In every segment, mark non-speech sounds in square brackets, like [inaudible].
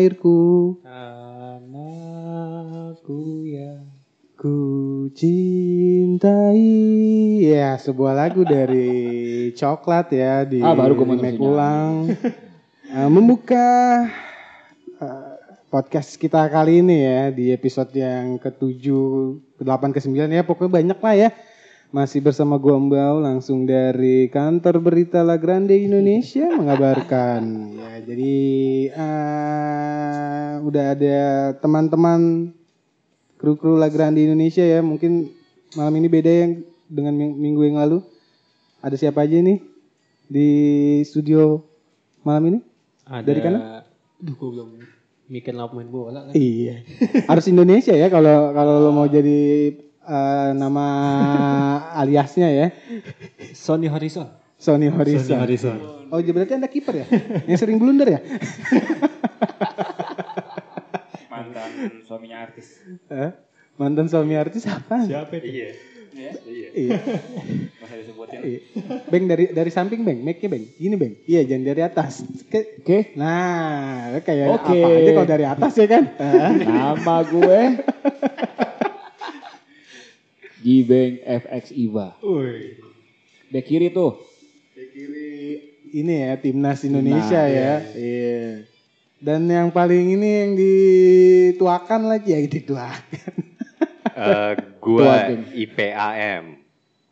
airku. Anakku ya. Ku cintai ya sebuah lagu dari [laughs] Coklat ya di Ah, baru remake ulang [laughs] Eh, membuka eh, podcast kita kali ini ya di episode yang ketujuh, ke-8, ke-9 ya pokoknya banyak lah ya. Masih bersama gua Mbau langsung dari kantor berita La Grande Indonesia mengabarkan ya jadi eh, udah ada teman-teman kru-kru La Grande Indonesia ya. Mungkin malam ini beda yang dengan ming- minggu yang lalu. Ada siapa aja nih di studio malam ini? Ada, Dari kanan? Duh, gue belum mikir pemain bola kan. Iya. Harus Indonesia ya kalau kalau lo mau jadi eh, nama aliasnya ya. Sony Horizon. Sony Horizon. Horizon. Oh, jadi berarti Anda kiper ya? yang sering blunder ya? mantan suaminya artis. Eh? Mantan suami artis apa? Siapa itu? Iya. Iya. Iya. Masa disebutin. Iya. Beng dari dari samping beng, mic-nya beng. Gini beng. Iya, jangan dari atas. Ke- Oke. Nah, kayak Oke. apa aja kalau dari atas ya kan? Nama gue Jibeng FX Iva. Woi. Bek kiri tuh. kiri ini ya timnas Indonesia Timnas, ya. Iya. Dan yang paling ini yang dituakan lagi ya dituakan. Eh, Tua, gua. IPAM.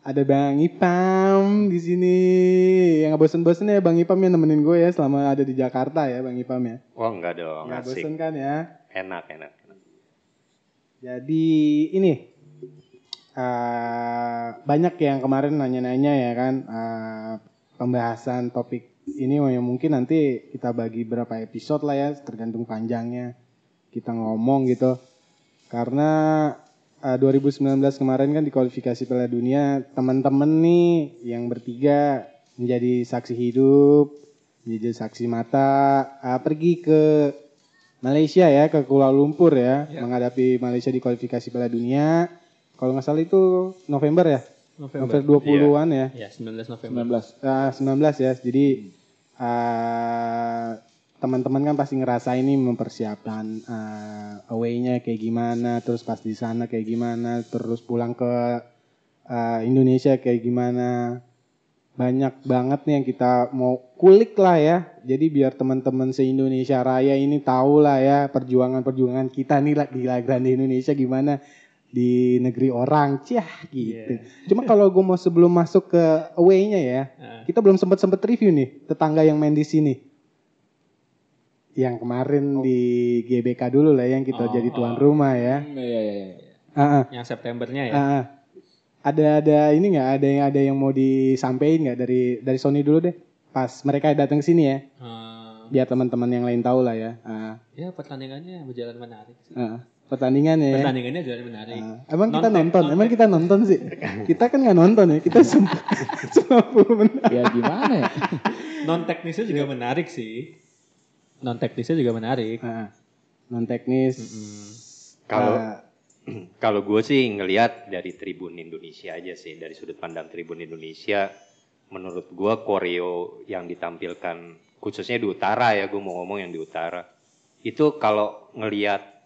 Ada Bang Ipam di sini. Yang gak bosen-bosen ya Bang Ipam yang nemenin gue ya selama ada di Jakarta ya Bang Ipam ya. Wah enggak dong, Gak asik. bosen kan ya. Enak, enak. enak. Jadi ini eh, banyak yang kemarin nanya-nanya ya kan eh, pembahasan topik ini yang mungkin nanti kita bagi berapa episode lah ya tergantung panjangnya kita ngomong gitu karena eh, 2019 kemarin kan di kualifikasi Piala Dunia teman-teman nih yang bertiga menjadi saksi hidup menjadi saksi mata eh, pergi ke Malaysia ya ke Kuala Lumpur ya, Ya. menghadapi Malaysia di kualifikasi Piala Dunia. Kalau nggak salah itu November ya, November. November 20-an ya, Ya, 19 November. 19. Ah, 19 ya. Jadi ah, teman-teman kan pasti ngerasain ini mempersiapkan ah, away-nya kayak gimana, terus pas di sana kayak gimana, terus pulang ke ah, Indonesia kayak gimana. Banyak banget nih yang kita mau kulik lah ya. Jadi biar teman-teman se-Indonesia Raya ini tahu lah ya perjuangan-perjuangan kita nih lah di La Grande Indonesia gimana di negeri orang. Ciah gitu. Cuma kalau gue mau sebelum masuk ke away-nya ya, Ah. kita belum sempat sempat review nih tetangga yang main di sini. Yang kemarin di GBK dulu lah yang kita Oh. jadi tuan rumah ya. Hmm, Iya, iya, iya. Yang Septembernya ya. ah, ah. Ada ada ini nggak ada yang ada yang mau disampaikan nggak dari dari Sony dulu deh. Pas mereka datang sini ya, Ah, biar teman-teman yang lain tahu lah ya. Ah, ya pertandingannya berjalan menarik sih. ah. Pertandingan ya. Pertandingannya berjalan menarik. Ah, emang kita Nonton, nonton, nonton. emang kita nonton sih. Kita kan nggak nonton ya, kita [laughs] semua 90 menit. Ya gimana ya? Non teknisnya juga menarik sih. Non teknisnya juga menarik. Ah, non teknis. Kalau Ah, [clears throat] kalau gue sih ngelihat dari Tribun Indonesia aja sih, dari sudut pandang Tribun Indonesia, menurut gue koreo yang ditampilkan khususnya di utara ya, gue mau ngomong yang di utara, itu kalau ngelihat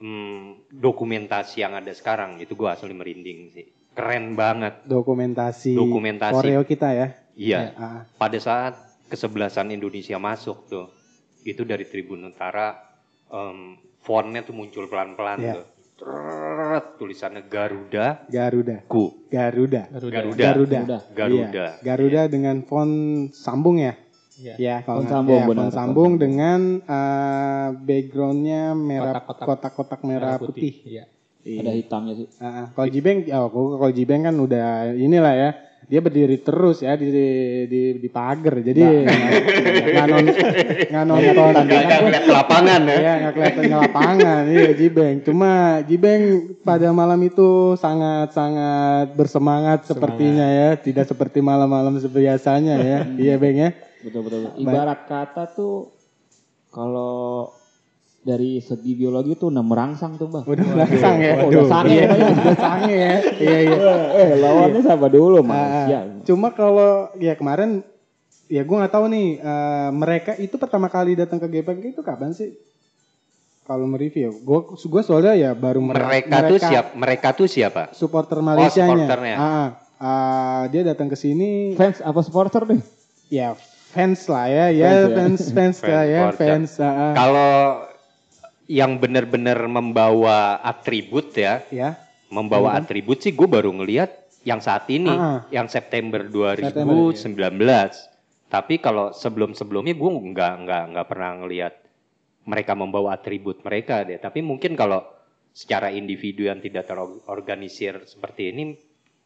hmm, dokumentasi yang ada sekarang, itu gue asli merinding sih, keren banget. dokumentasi, Dokumentasi. koreo kita ya. Iya, Ah, pada saat kesebelasan Indonesia masuk tuh, itu dari Tribun Utara, em, fontnya tuh muncul pelan-pelan Iya. tuh. Trrrrt, tulisannya Garuda Garuda, Ku. Garuda, Garuda. Garuda. Garuda, Garuda. Garuda. Iya, Garuda dengan font sambung ya. Iya. Ya, kalau nggak- sambung, ya, benar, sambung sambung. dengan eh, backgroundnya merah Kotak-kotak. kotak-kotak merah putih. Iya. Iya. Ada hitamnya sih. Ah. kalau Jibeng, oh, kalau Jibeng kan udah inilah ya. Dia berdiri terus ya di di di pagar. Jadi nggak nggak non nggak nonton. Gak, gak ngeliat ke lapangan ya. Iya nggak kelihatan di lapangan. Iya Jibeng. Cuma Jibeng pada malam itu sangat sangat bersemangat sepertinya ya. Tidak seperti malam-malam sebiasanya ya. [laughs] iya Beng ya. Betul betul. Ibarat kata tuh kalau dari segi biologi tuh udah merangsang tuh bang. Udah merangsang ya. Oh, udah sange Iya, pokoknya. udah sange ya. [laughs] Iya iya. eh lawannya siapa dulu Ah, manusia. Cuma kalau ya kemarin ya gue nggak tahu nih eh, mereka itu pertama kali datang ke GPK itu kapan sih? kalau mereview, gue gue soalnya ya baru mer- Mereka, tuh siap, mereka tuh siapa? supporter Malaysia nya. supporternya. Ah, ah, dia datang ke sini Fans apa supporter nih? ya fans lah ya, ya Fans ya. fans [laughs] lah ya fans. ah. Kalau yang benar-benar membawa atribut ya, ya. membawa atribut sih gue baru ngelihat yang saat ini, yang September 2019. September, Tapi kalau sebelum-sebelumnya gue nggak nggak nggak pernah ngelihat mereka membawa atribut mereka deh. Tapi mungkin kalau secara individu yang tidak terorganisir seperti ini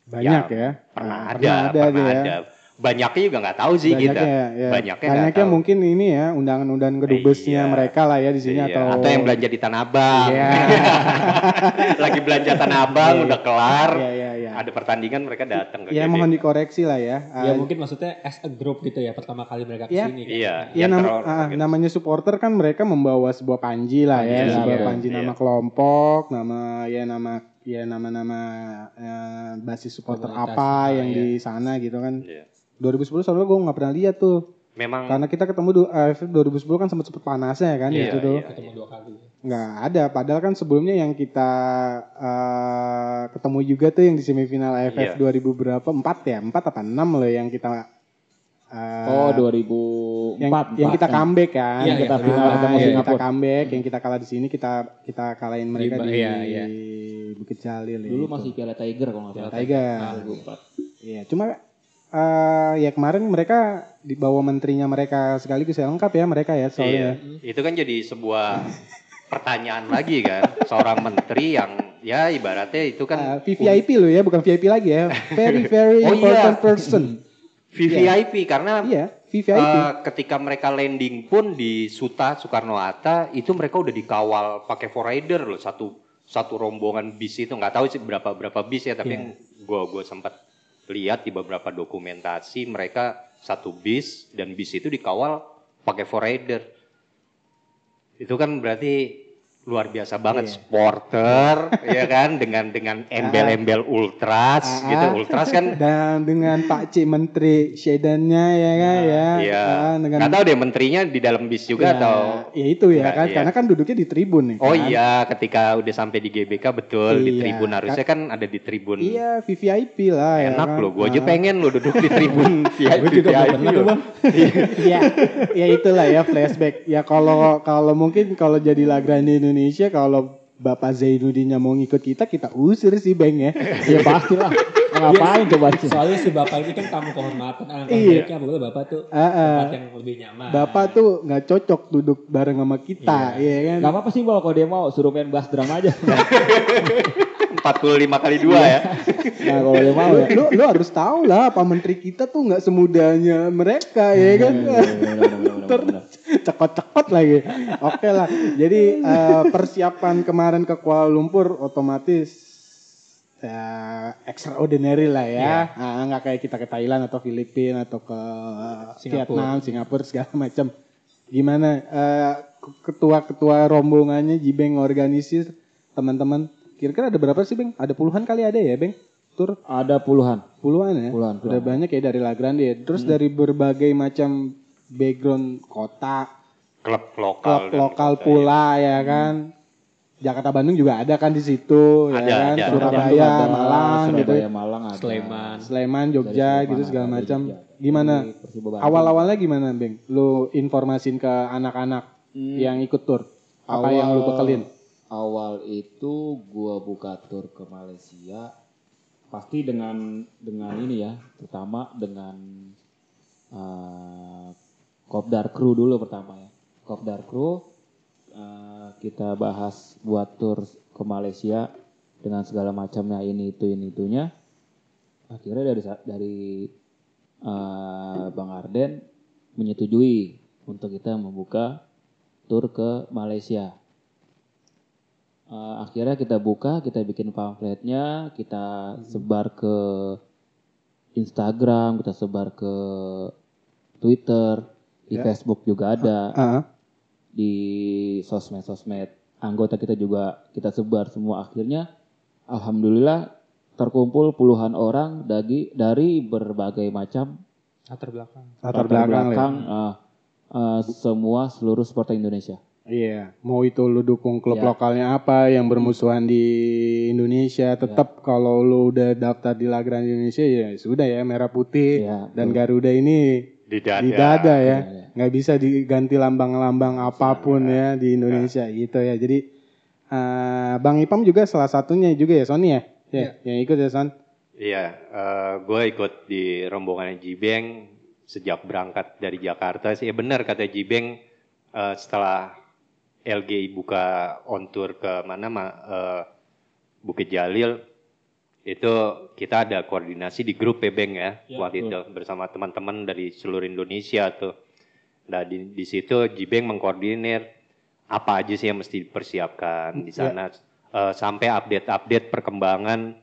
Banyak ya. pernah Ah, ada, pernah dia ya. ada. Banyaknya juga nggak tahu sih Banyaknya kita. ya, ya. Banyaknya Banyaknya tahu. mungkin ini ya undangan-undangan kedubesnya Iya. mereka lah ya di sini Iya, atau atau yang belanja di Tanah Abang. Iya. [laughs] Lagi belanja Tanah Abang Iya, udah kelar. Iya, iya, iya. Ada pertandingan mereka datang ke Ya mohon dikoreksi lah ya. Ya Ah, mungkin maksudnya as a group gitu ya pertama kali mereka Iya. ke sini. kan. Iya, Ya yang nama, teror- ah, namanya supporter kan mereka membawa sebuah panji lah ya, Panji, sebuah iya, panji iya. nama kelompok, nama ya nama ya nama-nama eh, basis supporter Komunitas, apa ah, yang iya. di sana gitu kan. Iya. 2010 soalnya gue nggak pernah lihat tuh, Memang karena kita ketemu di AFF 2010 kan sempat sempat panasnya kan Iya, itu tuh. iya. Ketemu dua kali. Nggak ada, padahal kan sebelumnya yang kita eh, ketemu juga tuh yang di semifinal AFF Iya. 2000 berapa? 4 ya? 4 apa 6 loh yang kita eh, Oh 2004. yang, yang kita comeback kan, Iya, kita iya, final iya, ketemu iya. Singapura comeback, yang kita kalah di sini kita kita kalahin mereka Di- di, iya, iya. Bukit Jalil ya, Dulu itu. masih Piala Tiger kalau nggak salah. Tiger. Ah, 2004. Iya, cuma eh, ya kemarin mereka dibawa menterinya mereka sekaligus ya lengkap ya mereka ya Iya, soalnya. itu kan jadi sebuah pertanyaan lagi kan, seorang menteri yang ya ibaratnya itu Eh, kan VVIP loh ya, bukan VIP lagi ya. Very [laughs] very Oh, iya. important person. VVIP karena Iya, VVIP. eh, ketika mereka landing pun di Suta Soekarno Hatta itu mereka udah dikawal pakai forrider loh satu satu rombongan bis itu nggak tahu sih berapa berapa bis ya tapi Iya. gua gua sempat lihat di beberapa dokumentasi mereka satu bis dan bis itu dikawal pakai forrider itu kan berarti luar biasa banget Iya. supporter [laughs] ya kan dengan dengan embel-embel ultras Ah, gitu ah. ultras kan [laughs] Dan dengan Pak Cik Menteri Shedannya ya kan ya. Iya. Ah, dengan Nggak tahu deh menterinya di dalam bis Ya, juga atau ya itu ya Nggak, kan iya. karena kan duduknya di tribun nih Oh kan. iya, ketika udah sampai di GBK betul di Iya, tribun harusnya kan ada di tribun. Iya, VVIP lah ya. Enak kan. loh, gua aja Ah. pengen lo duduk di tribun [laughs] VIP. VIP bang. ya, ya itulah ya flashback. Ya kalau kalau mungkin kalau jadi Lagrandi Indonesia kalau Bapak Zainuddinnya mau ngikut kita, kita usir sih Bang ya. Ya pasti lah. Mau Ngapain coba sih? Soalnya si bapak ini kan tamu kehormatan. Alangkah Iya. baiknya boleh bapak tuh Ah, ah. tempat yang lebih nyaman. Bapak tuh nggak cocok duduk bareng sama kita, ya kan? Gak apa-apa sih kalau dia mau suruh main bass drum aja. 45 kali dua ya. Nah kalau dia mau Lu, ya. lu, lu harus tahu lah, Pak Menteri kita tuh nggak semudahnya mereka, ya kan? Cekot-cekot lagi. Oke lah. Jadi eh, persiapan kemarin ke Kuala Lumpur otomatis ya, extraordinary lah ya. Ah, nggak kayak kita ke Thailand atau Filipina atau ke Vietnam, Singapura segala macam. Gimana eh, ketua-ketua rombongannya Jibeng organisir teman-teman? Kira-kira ada berapa sih, Beng? Ada puluhan kali ada ya, Beng? Tur Ada puluhan. puluhan ya? Puluhan, Udah puluhan. banyak ya dari Lagrande ya. Terus dari berbagai macam background kota, Klub lokal. klub lokal pula ya kan. Jakarta Bandung juga ada kan di situ ya Ada, kan. ada. Surabaya, Ada, Malang gitu. Surabaya, Malang ada. Sleman. Sleman, Jogja gitu Sleman segala ada, macam. Gimana? Awal-awalnya gimana, Beng? Lu informasin ke anak-anak Hmm. yang ikut tur. Apa yang lu bekelin? Awal itu gua buka tur ke Malaysia pasti dengan dengan ini ya, pertama dengan uh, Kopdar Crew dulu pertama ya. Kopdar Crew uh, kita bahas buat tur ke Malaysia dengan segala macamnya ini itu ini itunya. Akhirnya dari dari uh, Bang Arden menyetujui untuk kita membuka tur ke Malaysia. Eh, akhirnya kita buka, kita bikin pamfletnya, kita sebar ke Instagram, kita sebar ke Twitter, di Facebook juga ada, Ah, di sosmed-sosmed anggota kita juga kita sebar semua. Akhirnya, alhamdulillah terkumpul puluhan orang dari dari berbagai macam Latar belakang. latar belakang, lah ya. eh, eh, semua seluruh supporter Indonesia. Iya, mau itu lu dukung klub Ya. lokalnya apa yang bermusuhan di Indonesia, tetap kalau lu udah daftar di Lagrand Indonesia ya sudah ya merah putih Ya, dan Garuda ini Di dada. di dada ya, Iya, iya. nggak bisa diganti lambang-lambang apa pun ya di Indonesia gitu ya. Jadi eh, Bang Ipam juga salah satunya juga ya Sony ya, ya yang ikut ya Son. Iya, gue ikut di rombongan Jibeng sejak berangkat dari Jakarta sih. Ya benar kata Jibeng eh, setelah LG buka on tour ke mana ma- eh, Bukit Jalil itu kita ada koordinasi di grup ya Beng ya, waktu itu bersama teman-teman dari seluruh Indonesia tuh. Nah di, di situ Jibeng mengkoordinir apa aja sih yang mesti dipersiapkan di sana Eh, sampai update-update perkembangan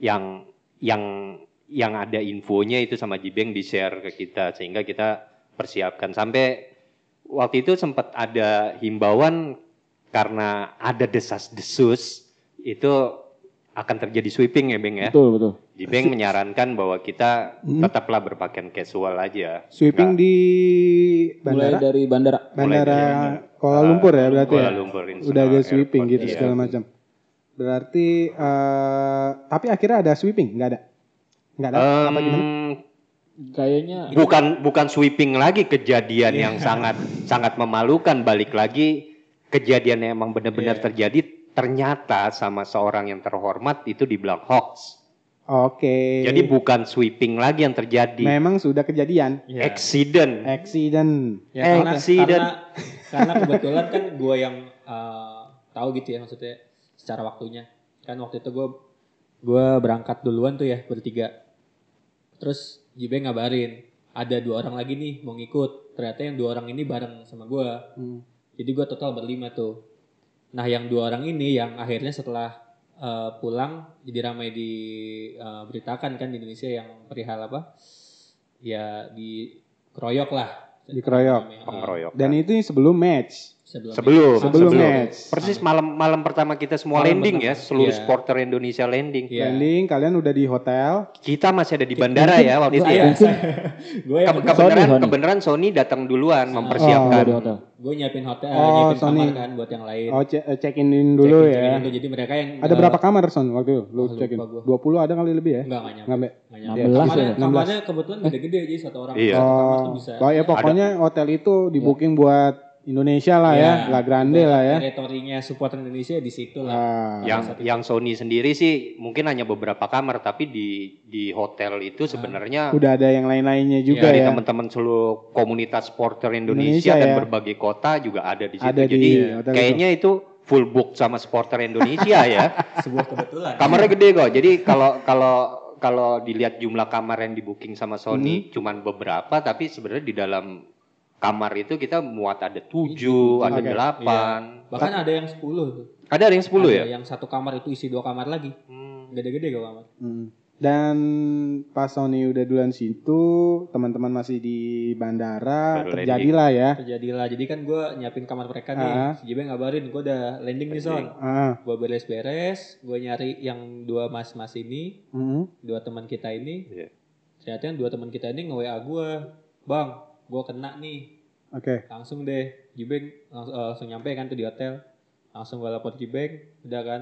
yang yang yang ada infonya itu sama Jibeng di share ke kita sehingga kita persiapkan. Sampai waktu itu sempat ada himbauan karena ada desas-desus itu akan terjadi sweeping ya Beng ya. Betul, betul. Jibeng menyarankan bahwa kita tetaplah berpakaian casual aja. Sweeping di Mulai bandara, dari bandara. bandara dari Kuala Lumpur ya berarti Kuala ya. Lumpur Udah ada sweeping Airport, gitu iya. segala macam. Berarti eh tapi akhirnya ada sweeping, nggak ada? Nggak ada? apa Em, gimana? Kayaknya bukan bukan sweeping lagi kejadian yang sangat sangat memalukan balik lagi kejadian yang emang benar-benar terjadi ternyata sama seorang yang terhormat itu dibilang hoax. Oke. Jadi bukan sweeping lagi yang terjadi. memang sudah kejadian. Ya. Accident. Accident. Ya, karena, Accident. karena, karena kebetulan kan gue yang eh, tahu gitu ya maksudnya secara waktunya. Kan waktu itu gue gue berangkat duluan tuh ya bertiga. Terus JB ngabarin ada dua orang lagi nih mau ngikut. Ternyata yang dua orang ini bareng sama gue. Hmm. Jadi gue total berlima tuh. Nah yang dua orang ini yang akhirnya setelah eh, pulang jadi ramai diberitakan kan di Indonesia yang perihal apa? Ya dikeroyok lah. Dikeroyok. Namanya. Pengeroyokan. Dan itu sebelum match. Sebelum Sebelum, Sebelum match. Persis malam malam pertama kita semua Malam landing pertama. ya, seluruh Iya. supporter Indonesia landing. Iya. Landing, kalian udah di hotel. Kita masih ada di bandara ya waktu itu Iya, ya. gue yang Ke- kebenaran Sony. kebenaran Sony datang duluan oh, mempersiapkan. hotel. gue nyiapin hotel, Oh, nyiapin Sony. kamar kan buat yang lain. Oh, check in dulu Check-in, ya. check-in dulu. Jadi mereka yang Ada berapa kamar Son waktu itu? Lu Oh, check in. gua. 20 ada kali lebih ya? Enggak, enggak nyampe. Enggak nyampe. 16 ya? Kamarnya, 16. kamarnya kebetulan gede-gede jadi satu orang. Iya. Oh, tuh bisa. oh ya pokoknya hotel itu di booking buat Indonesia lah ya, Iya. La Grande lah ya. Teritorinya supporter Indonesia di situ lah. Ah, yang yang Sony sendiri sih mungkin hanya beberapa kamar tapi di di hotel itu sebenarnya udah ada yang lain-lainnya juga dari ya. teman-teman seluruh komunitas supporter Indonesia Indonesia, dan ya. berbagai kota juga ada di situ. Ada di Jadi hotel kayaknya itu full book sama supporter Indonesia [laughs] ya. Sebuah kebetulan. Kamarnya gede kok. Jadi kalau kalau kalau dilihat jumlah kamar yang di booking sama Sony Hmm. cuman beberapa tapi sebenarnya di dalam kamar itu kita muat ada tujuh, ada Oke. delapan. Bahkan ada yang 10 tuh. Ada yang sepuluh Ada ya? Yang satu kamar itu isi dua kamar lagi. Hmm. Gede-gede kok kamar. Hmm. Dan pas Sony udah duluan situ, teman-teman masih di bandara, Baru terjadilah ya. Terjadilah. Jadi kan gue nyiapin kamar mereka nih. Ah. Si JB ngabarin gue udah landing nih son. Ah, Gue beres-beres. Gue nyari yang dua mas-mas ini. hmm. Dua teman kita ini. Iya. Ternyata yang dua teman kita ini nge-WA gue. Bang, gue kena nih. Oke. Langsung deh. Jibeng langsung, eh, langsung nyampe kan tuh di hotel. Langsung gue lapor Jibeng. Udah kan.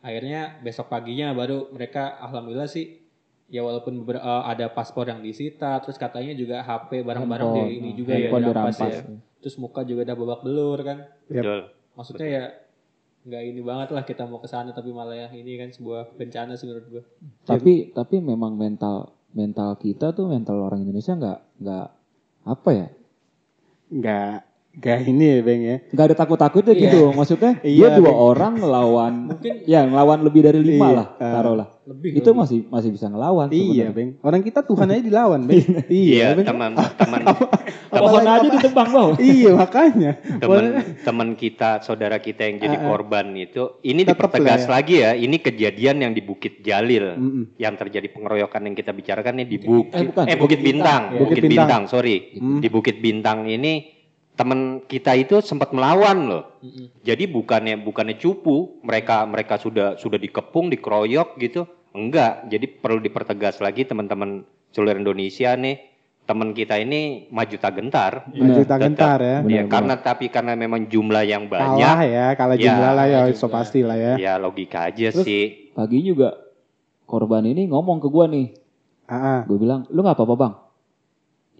Akhirnya besok paginya baru mereka alhamdulillah sih. Ya walaupun eh, ada paspor yang disita. Terus katanya juga HP barang-barang di ini juga ya dirampas ya. Terus muka juga udah babak belur kan. Betul. Maksudnya ya nggak ini banget lah kita mau ke sana tapi malah ya ini kan sebuah bencana sih menurut gue. Tapi tapi memang mental mental kita tuh mental orang Indonesia nggak nggak apa ya? Nggak, nggak ini ya Bang ya. Nggak ada takut-takutnya Iya. gitu. Maksudnya [laughs] Iya, dia dua Bang. orang ngelawan Mungkin ya ngelawan lebih dari lima Iya. lah taruhlah. lebih Itu lebih. masih masih bisa ngelawan Iya sebenarnya. Bang. Orang kita Tuhan aja dilawan Bang. [laughs] Iya, Bang. teman teman [laughs] Pohon aja ditebang bawah. [laughs] iya makanya. teman teman kita, saudara kita yang jadi Ah, ah. korban itu, ini Tetep dipertegas ya. lagi ya. Ini kejadian yang di Bukit Jalil, Mm-mm. yang terjadi pengeroyokan yang kita bicarakan ini di Bukit, Eh, bukan. eh Bukit Bintang, Bukit Bukit, Bintang. Bintang, sorry, Hmm. di Bukit Bintang ini teman kita itu sempat melawan loh. Mm-mm. Jadi bukannya bukannya cupu, mereka mereka sudah sudah dikepung, dikeroyok gitu. Enggak. Jadi perlu dipertegas lagi teman-teman seluruh Indonesia nih. Teman kita ini maju tak gentar. Maju tak gentar ya. Benar, Ya, benar. karena tapi karena memang jumlah yang Kalah banyak, ya, kalah Ya, jumlah lah ya, kalah so pasti lah ya. ya logika aja Terus- sih. Pagi juga korban ini ngomong ke gua nih. Ah, ah. Gue bilang, lu nggak apa-apa bang?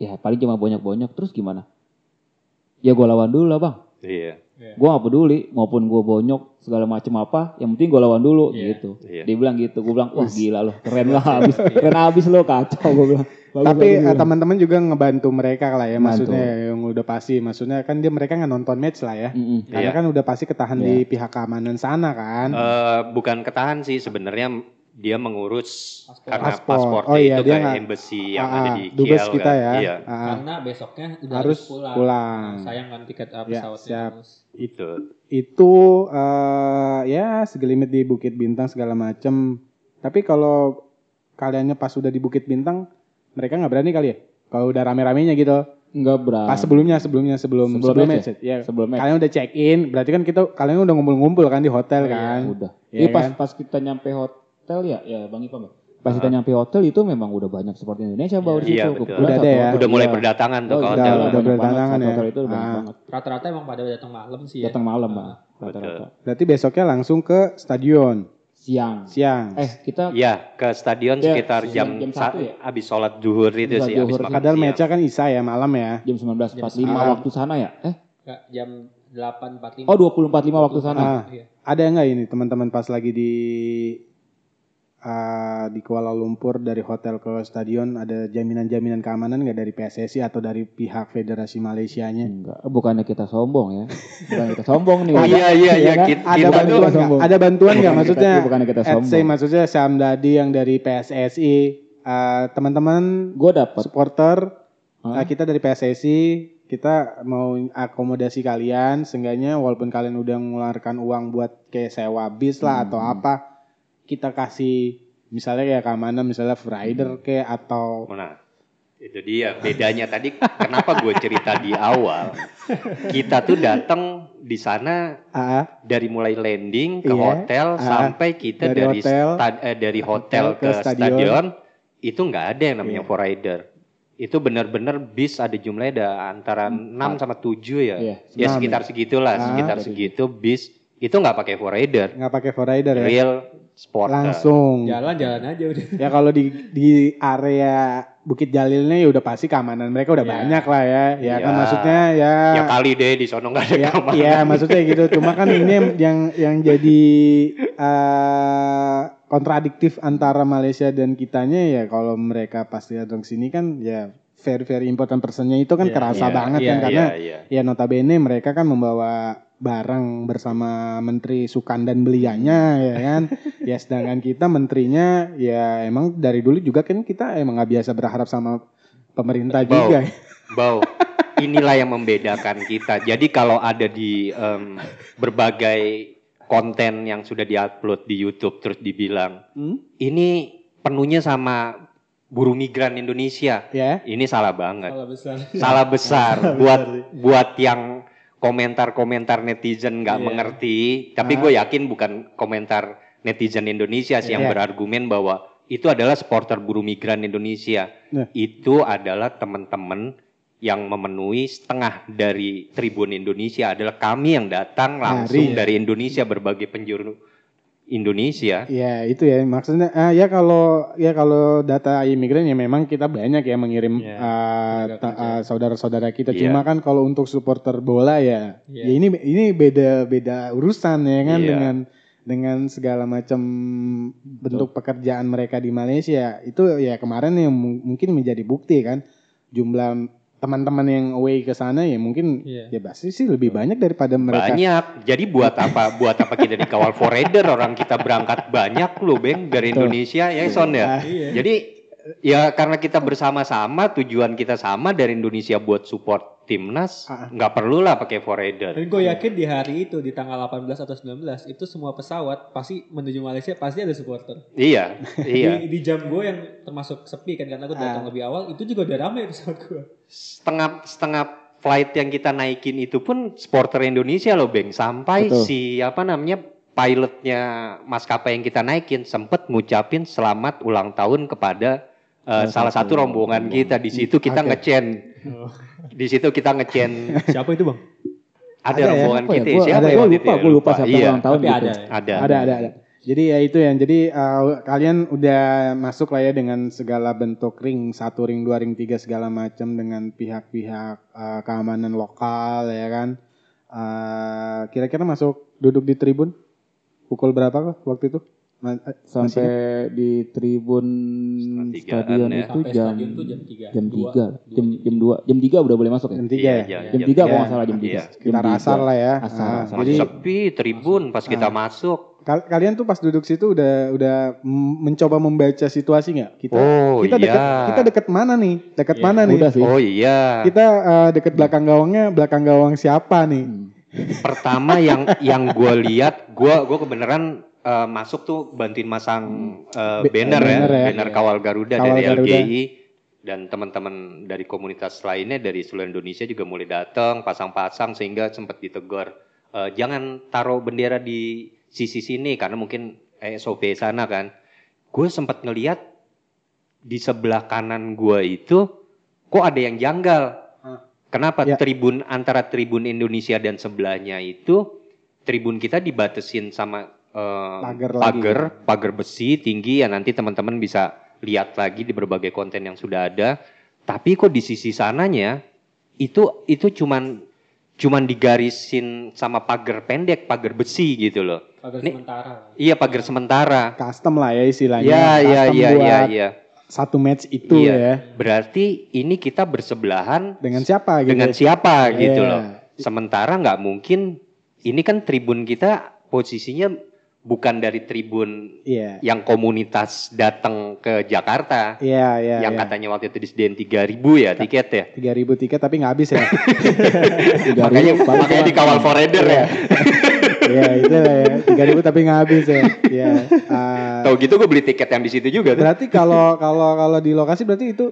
Ya paling cuma bonyok-bonyok. Terus gimana? Ya gue lawan dulu lah bang. Iya. Gue gak peduli, maupun gue bonyok segala macam apa, yang penting gue lawan dulu Iya. gitu. Iya. Dia bilang gitu, gue bilang, wah gila loh, keren lah [laughs] habis, keren habis lo kacau gue bilang. Bagus, Tapi eh, teman-teman juga ngebantu mereka lah ya, Bantu. maksudnya yang udah pasti, maksudnya kan dia mereka nggak nonton match lah ya, Mm-mm. karena Iya. kan udah pasti ketahan Iya. di pihak keamanan sana kan. Eh, bukan ketahan sih sebenarnya dia mengurus Paspor. karena Paspor. paspornya Oh iya, itu dia ke nggak- embassy yang Ah, ada ah, di dubes Kiel kita kan. ya. Iya. Ah, ah. Karena besoknya udah Harus pulang. pulang. Nah, sayang kan tiket uh, Ya, pesawatnya. siap. harus. Itu. itu eh ya segelintir di Bukit Bintang segala macem. Tapi kalau kaliannya pas udah di Bukit Bintang, mereka nggak berani kali ya? Kalau udah rame-ramenya gitu. Enggak berani. Pas sebelumnya, sebelumnya sebelum Sebelum sebelum, match match, ya. Sebelum match. Kalian udah check in, berarti kan kita kalian udah ngumpul-ngumpul kan di hotel Oh, iya. kan? Udah. Iya Iya pas kan? pas kita nyampe hotel ya, ya Bang Ipam. ya? Pas kita nyampe hotel itu memang udah banyak seperti Indonesia bawa di Iya, situ. Kebetulan Udah ada ya? hotel, Udah mulai iya. berdatangan tuh Oh, udah, hotel. udah berdatangan ya. hotel itu udah banyak Ah. banget. Rata-rata emang pada datang malam sih ya. Datang malam Ah. bang. Rata-rata. Berarti besoknya langsung ke stadion Siang. siang. Eh kita Iya, ke stadion Ya, sekitar jam- jam, jam sa- satu ya? habis sholat zuhur itu Sholat sih, habis zuhur. makan Padahal matchnya kan Isa ya malam ya. jam 19.45 Jam waktu sana ya? Eh, Nggak, jam 8.45. oh 20.45 waktu sana. Ah. Iya. Ada nggak ini teman-teman pas lagi di ah, di Kuala Lumpur dari hotel ke stadion ada jaminan-jaminan keamanan nggak dari PSSI atau dari pihak Federasi Malaysianya? Enggak, bukannya kita sombong ya. Bukan kita sombong nih. [laughs] Oh iya iya iya kan? kita, Ada bantuan nggak? sombong. Ada bantuan nggak maksudnya? kita- bukannya kita At say, sombong. maksudnya Sam Dadi yang dari PSSI, ah, teman-teman Gue dapat. supporter Hah? ah, kita dari PSSI kita mau akomodasi kalian, seenggaknya walaupun kalian udah mengeluarkan uang buat kayak sewa bis lah atau Hmm. apa, kita kasih misalnya kayak keamanan misalnya rider kayak atau Nah, itu dia bedanya tadi kenapa gue cerita di awal. Kita tuh datang di sana ah, dari mulai landing ke Iya, hotel ah, sampai kita dari dari hotel, sta- eh, dari hotel, hotel ke ke, stadion. stadion. itu nggak ada yang namanya Iya. for rider. Itu benar-benar bis ada jumlahnya ada antara 6 sama 7 ya. Iya, ya sekitar segitulah, Ah. sekitar segitu bis itu nggak pakai for rider. nggak pakai for rider ya? Real sporter. Langsung. Jalan-jalan aja udah. Ya kalau di di area Bukit Jalilnya ya udah pasti keamanan mereka udah Iya. banyak lah ya. Ya kan Iya. maksudnya ya Ya kali deh di sono nggak ada ya, keamanan. iya maksudnya gitu. Cuma kan ini yang yang, yang jadi eh, kontradiktif antara Malaysia dan kitanya ya kalau mereka pasti datang sini kan ya very very important personnya itu kan Iya, kerasa iya, banget iya, kan karena Iya, ya iya. notabene mereka kan membawa barang bersama Menteri Sukan dan Belianya ya kan. [laughs] ya sedangkan kita menterinya ya emang dari dulu juga kan kita emang nggak biasa berharap sama pemerintah Bau. juga. Bau. [laughs] Inilah yang membedakan kita. Jadi kalau ada di em, berbagai konten yang sudah diupload di YouTube terus dibilang Hmm? ini penuhnya sama buruh migran Indonesia. Ya. Ini salah banget. Salah besar. Salah besar [laughs] buat buat yang komentar-komentar netizen nggak Iya. mengerti. Tapi gue yakin bukan komentar netizen Indonesia sih yang Iya. berargumen bahwa itu adalah supporter buruh migran Indonesia. Nah. Itu adalah teman-teman yang memenuhi setengah dari Tribun Indonesia adalah kami yang datang langsung ya. dari Indonesia berbagai penjuru Indonesia. Ya itu ya maksudnya ah, ya kalau ya kalau data imigran ya memang kita banyak ya mengirim Iya, ah, tenaga ta- kerja. ah, saudara-saudara kita. Iya. Cuma kan kalau untuk supporter bola ya, Iya. ya ini ini beda beda urusan ya kan Iya. dengan dengan segala macam bentuk pekerjaan mereka di Malaysia. Itu ya kemarin yang mu- mungkin menjadi bukti kan jumlah teman-teman yang away ke sana ya mungkin Iya. ya pasti sih lebih banyak daripada mereka. Banyak. Jadi buat apa? Buat apa kita dikawal forader orang kita berangkat banyak loh, Beng, dari Betul. Indonesia ya, Son ya. Iya. Jadi ya karena kita bersama-sama, tujuan kita sama dari Indonesia buat support timnas, Ah. nggak perlu lah pakai forader. Dan gue yakin di hari itu di tanggal 18 atau 19 itu semua pesawat pasti menuju Malaysia pasti ada supporter. Iya, [laughs] iya. Di, di jam gue yang termasuk sepi kan karena gue datang Ah. lebih awal itu juga udah ramai pesawat gue. Setengah setengah flight yang kita naikin itu pun supporter Indonesia loh, Beng. Sampai Betul. si apa namanya pilotnya maskapai yang kita naikin sempet ngucapin selamat ulang tahun kepada eh, salah satu rombongan kita di situ kita ngecen. Di situ kita ngecen Siapa itu bang? ada, Ada ya? rombongan ya? kita. Gua- Siapa ada ya ya? Gue lupa, ya? gue lupa siapa Iya, ulang tahun Tapi gitu. ada. ada. Ada ada ada. Jadi ya itu yang jadi uh, kalian udah masuk lah ya dengan segala bentuk ring satu ring dua ring tiga segala macam dengan pihak-pihak uh, keamanan lokal ya kan. Uh, Kira-kira masuk duduk di tribun pukul berapa waktu itu? Ma- eh, masih Sampai di tribun stadion ya. itu Sampai jam stadion tuh jam 3. jam tiga, jam jam dua, jam tiga udah boleh masuk ya. jam tiga ya? Iya, Jam tiga kalau iya. nggak salah jam Iya. tiga. Sekitar Jam asar lah ya. Asar, Ah, asar. jadi Masih sepi tribun pas kita masuk. kal- kalian tuh pas duduk situ udah udah mencoba membaca situasi nggak? Kita Oh kita deket iya. kita deket mana nih? Deket Iya, mana nih? Udah sih. Oh iya. Kita uh, deket belakang gawangnya, belakang gawang siapa nih? Hmm. Pertama yang yang gue lihat, gue gue kebenaran eh, masuk tuh bantuin masang eh, Be- banner, banner ya, ya. banner kawal Garuda Kawal dari Garuda. LGI dan teman-teman dari komunitas lainnya dari seluruh Indonesia juga mulai datang pasang-pasang sehingga sempat ditegur eh, jangan taruh bendera di sisi sini karena mungkin eh, SOP sana kan. Gue sempat ngelihat di sebelah kanan gue itu kok ada yang janggal. Hah. Kenapa Ya. tribun antara tribun Indonesia dan sebelahnya itu tribun kita dibatesin sama eh, Pagar lagi. pagar, pagar besi tinggi ya nanti teman-teman bisa lihat lagi di berbagai konten yang sudah ada. Tapi kok di sisi sananya itu itu cuman cuman digarisin sama pagar pendek, pagar besi gitu loh. Pagar sementara. Iya pagar sementara. Custom lah ya istilahnya. Iya iya Custom iya buat iya iya. Satu match itu Iya. ya. Berarti ini kita bersebelahan Dengan siapa gitu? dengan siapa gitu Iya. loh. Sementara nggak mungkin ini kan tribun kita posisinya bukan dari tribun Iya. yang komunitas datang ke Jakarta. Iya, iya. yang iya. katanya waktu itu disediain 3000 ya tiket ya. 3000 tiket tapi nggak habis ya. [laughs] makanya makanya dikawal forader ya. Iya, itu lah ya. 3000 tapi nggak habis ya. Iya. Ah, Tahu gitu gue beli tiket yang di situ juga tuh. berarti kalau kalau kalau di lokasi berarti itu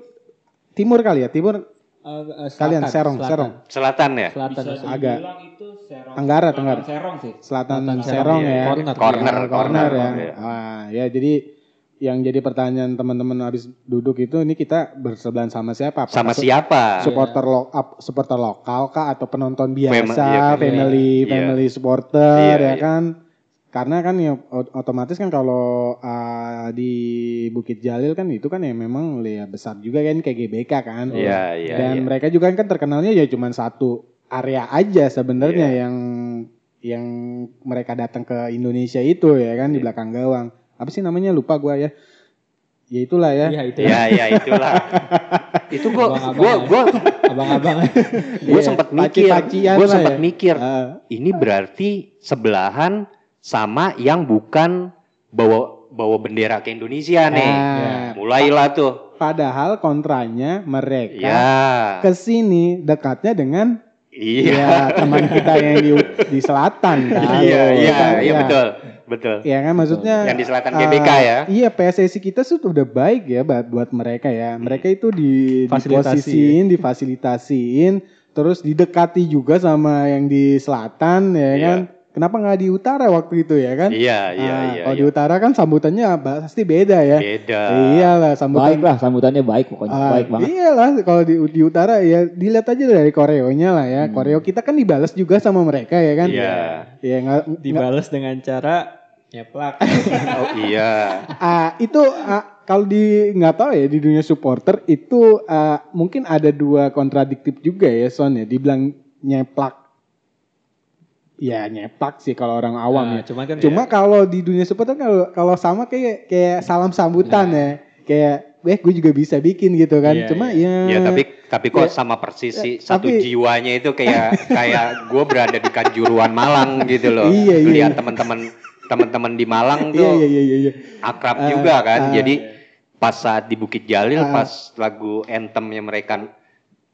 timur kali ya? Timur Eh, eh, kalian selatan, Serong, selatan. Serong. Selatan ya. Selatan. Bisa selatan. Agak. itu serong. Tenggara, Tenggara. Serong sih. Selatan Selatan Serong, Serong, ya. iya. Corner. Corner, corner, corner, ya. iya. Ah, ya jadi yang jadi pertanyaan teman-teman habis duduk itu ini kita bersebelahan sama siapa? Apakah Sama siapa? supporter lo, up- supporter lokal kah atau penonton biasa, Fam- iya, family, family. Iya. family supporter Iya, ya iya. kan? Karena kan ya ot- otomatis kan kalau ah, di Bukit Jalil kan itu kan ya memang ya besar juga kan kayak GBK kan. Iya, iya, Dan iya. mereka juga kan terkenalnya ya cuma satu area aja sebenarnya Iya. yang yang mereka datang ke Indonesia itu ya kan di Iya. belakang gawang. Apa sih namanya lupa gua ya. Ya itulah ya. Iya itu Ya ya itulah. [laughs] itu gua Abang-abang gua ya. gua Abang-abang. [laughs] gua Iya, sempat mikir. Gua sempat ya. mikir. Ah, Ini berarti sebelahan sama yang bukan bawa bawa bendera ke Indonesia nih. ah, Mulailah tuh. Padahal kontranya mereka Ya. ke sini dekatnya dengan Iya. ya teman kita yang di, di selatan [laughs] kan. Iya, iya, Kan, iya ya. betul. Betul. Ya kan maksudnya Yang di selatan ah, GBK ya. Iya PSSI kita tuh udah baik ya buat buat mereka ya. Mereka itu di Fasilitasi diposisiin, difasilitasiin, terus didekati juga sama yang di selatan ya Iya. kan. Kenapa nggak di utara waktu itu ya kan? Iya, iya, Ah, iya. Kalau iya. di utara kan sambutannya pasti beda ya. Beda. Iyalah sambutan. Baik lah, sambutannya baik pokoknya. Ah, baik banget. Iyalah kalau di, di utara ya dilihat aja dari koreonya lah ya. Hmm. Koreo kita kan dibalas juga sama mereka ya kan. Iya. Ya nggak Dibales dengan cara nyeplak. [laughs] Oh iya. Ah, itu ah, kalau di nggak tahu ya di dunia supporter itu ah, mungkin ada dua kontradiktif juga ya Son ya. Dibilang nyeplak. Ya nyeplak sih kalau orang awam Nah, ya. Cuman kan Cuma kalau di dunia supporter kalau kalau sama kayak kayak salam sambutan ya. Kayak eh gue juga bisa bikin gitu kan. Iya, Cuma Ya ya tapi tapi kok Ya, sama persis sih ya, satu tapi- jiwanya itu kayak [laughs] kayak gue berada di Kanjuruan Malang gitu loh. Iya, iya. Lihat teman-teman teman-teman di Malang Iya tuh iya iya iya. iya. akrab Ah, juga kan. ah. Jadi pas saat di Bukit Jalil Ah. pas lagu anthemnya mereka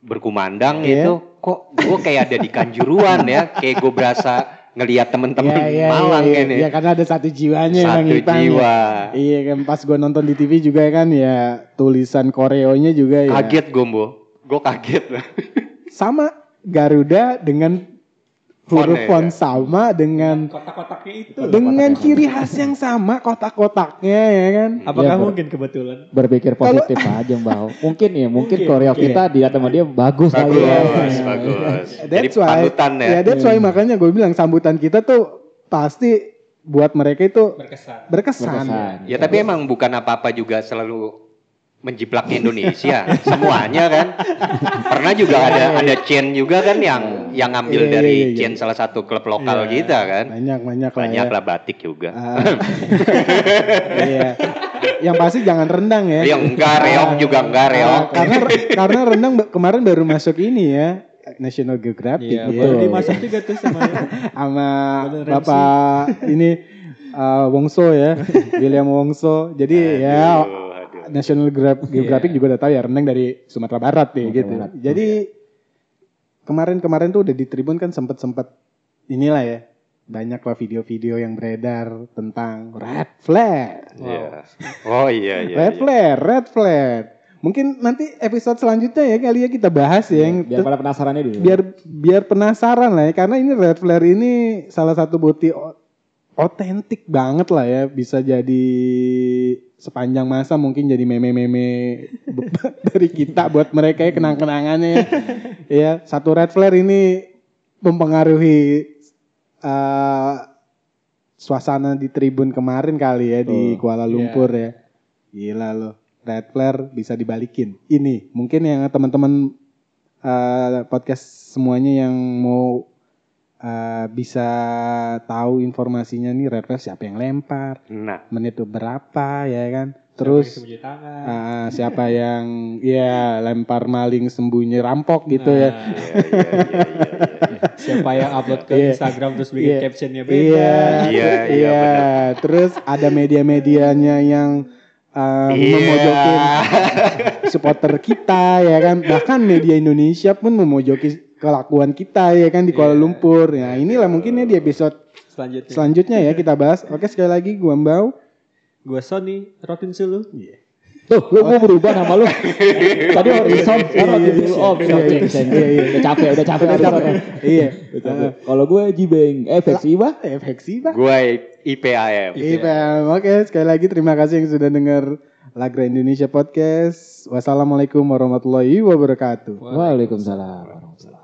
berkumandang Iya. itu kok gue kayak ada di Kanjuruan ya. Kayak gue berasa ngelihat teman-teman Iya, iya, Malang iya, ini. iya. karena ada satu jiwanya yang Satu hitam ya. jiwa. Iya kan pas gue nonton di TV juga kan ya tulisan koreonya juga ya. Kaget gue, Gue kaget. Sama Garuda dengan huruf Font ya, ya. sama dengan Kotak-kotaknya itu. dengan ciri khas yang sama kotak-kotaknya ya kan. Apakah Iya, Bro. mungkin kebetulan? Berpikir positif aja Mbak. Mungkin ya, mungkin, Mungkin, koreo mungkin. kita di sama dia bagus kali ya. Bagus, bagus. Jadi That's why, panutan ya. Ya that's why makanya gue bilang sambutan kita tuh pasti buat mereka itu Berkesan. berkesan. Berkesan. Ya tapi emang bukan apa-apa juga selalu menjiplak Indonesia [laughs] semuanya kan pernah juga ada ada chain juga kan yang yang ngambil Iya, dari iya, iya. chain salah satu klub lokal Iya. kita kan Banyak banyak lah banyak ya. lah batik juga Ah. [laughs] iya. Yang pasti jangan rendang ya. yang enggak reok juga enggak reok Ah, karena karena rendang kemarin baru masuk ini ya National Geographic Iya, ya. baru dimasak juga tuh sama [laughs] sama Bapak ini uh, Wongso ya, William Wongso. Jadi ya Aduh, aduh. National Geographic, Geographic juga udah tahu ya rendang dari Sumatera Barat nih Sumatera gitu. Barat. Jadi kemarin-kemarin tuh udah di Tribun kan sempet-sempet inilah ya banyak lah video-video yang beredar tentang red flag. Iya. oh iya iya, red iya. flag, red flag. Mungkin nanti episode selanjutnya ya kali ya kita bahas ya yang Biar pada penasarannya dulu. biar biar penasaran lah ya karena ini red flare ini salah satu bukti otentik banget lah ya bisa jadi sepanjang masa mungkin jadi meme-meme [laughs] dari kita buat mereka ya kenang-kenangannya ya. ya satu red flare ini mempengaruhi eh, suasana di tribun kemarin kali ya di Oh, Kuala Lumpur ya. Gila loh red flare bisa dibalikin. Ini mungkin yang teman-teman eh, podcast semuanya yang mau eh, bisa tahu informasinya nih red flag siapa yang lempar, nah menit itu berapa ya kan. Terus Sembunyi tangan. eh, siapa yang ya lempar maling sembunyi rampok gitu ya. Nah, iya iya iya iya [laughs] Siapa yang upload ke Iya. Instagram terus bikin Iya. captionnya beda. Iya, Iya, iya, iya. Terus ada media-medianya yang eh, Iya. memojokin supporter kita ya kan. Bahkan media Indonesia pun memojoki kelakuan kita ya kan di Kuala Iya. Lumpur. Nah inilah mungkin ya di episode Selanjutnya. selanjutnya ya kita bahas. Oke sekali lagi gua Mbau. Gua Sony, Rotin Sulu. Tuh, lu mau berubah nama lu. [laughs] Tadi sekarang Iya, iya, Horizon. Oh, iya, iya, iya, iya. Udah capek, udah capek. Iya. Udah capek. Kalau gue Jibeng, eh Veksi bah. Efeksi pak. gue IPAM IPM. Oke sekali lagi terima kasih yang sudah dengar Lagra Indonesia Podcast. Wassalamualaikum warahmatullahi wabarakatuh. Waalaikumsalam. warahmatullahi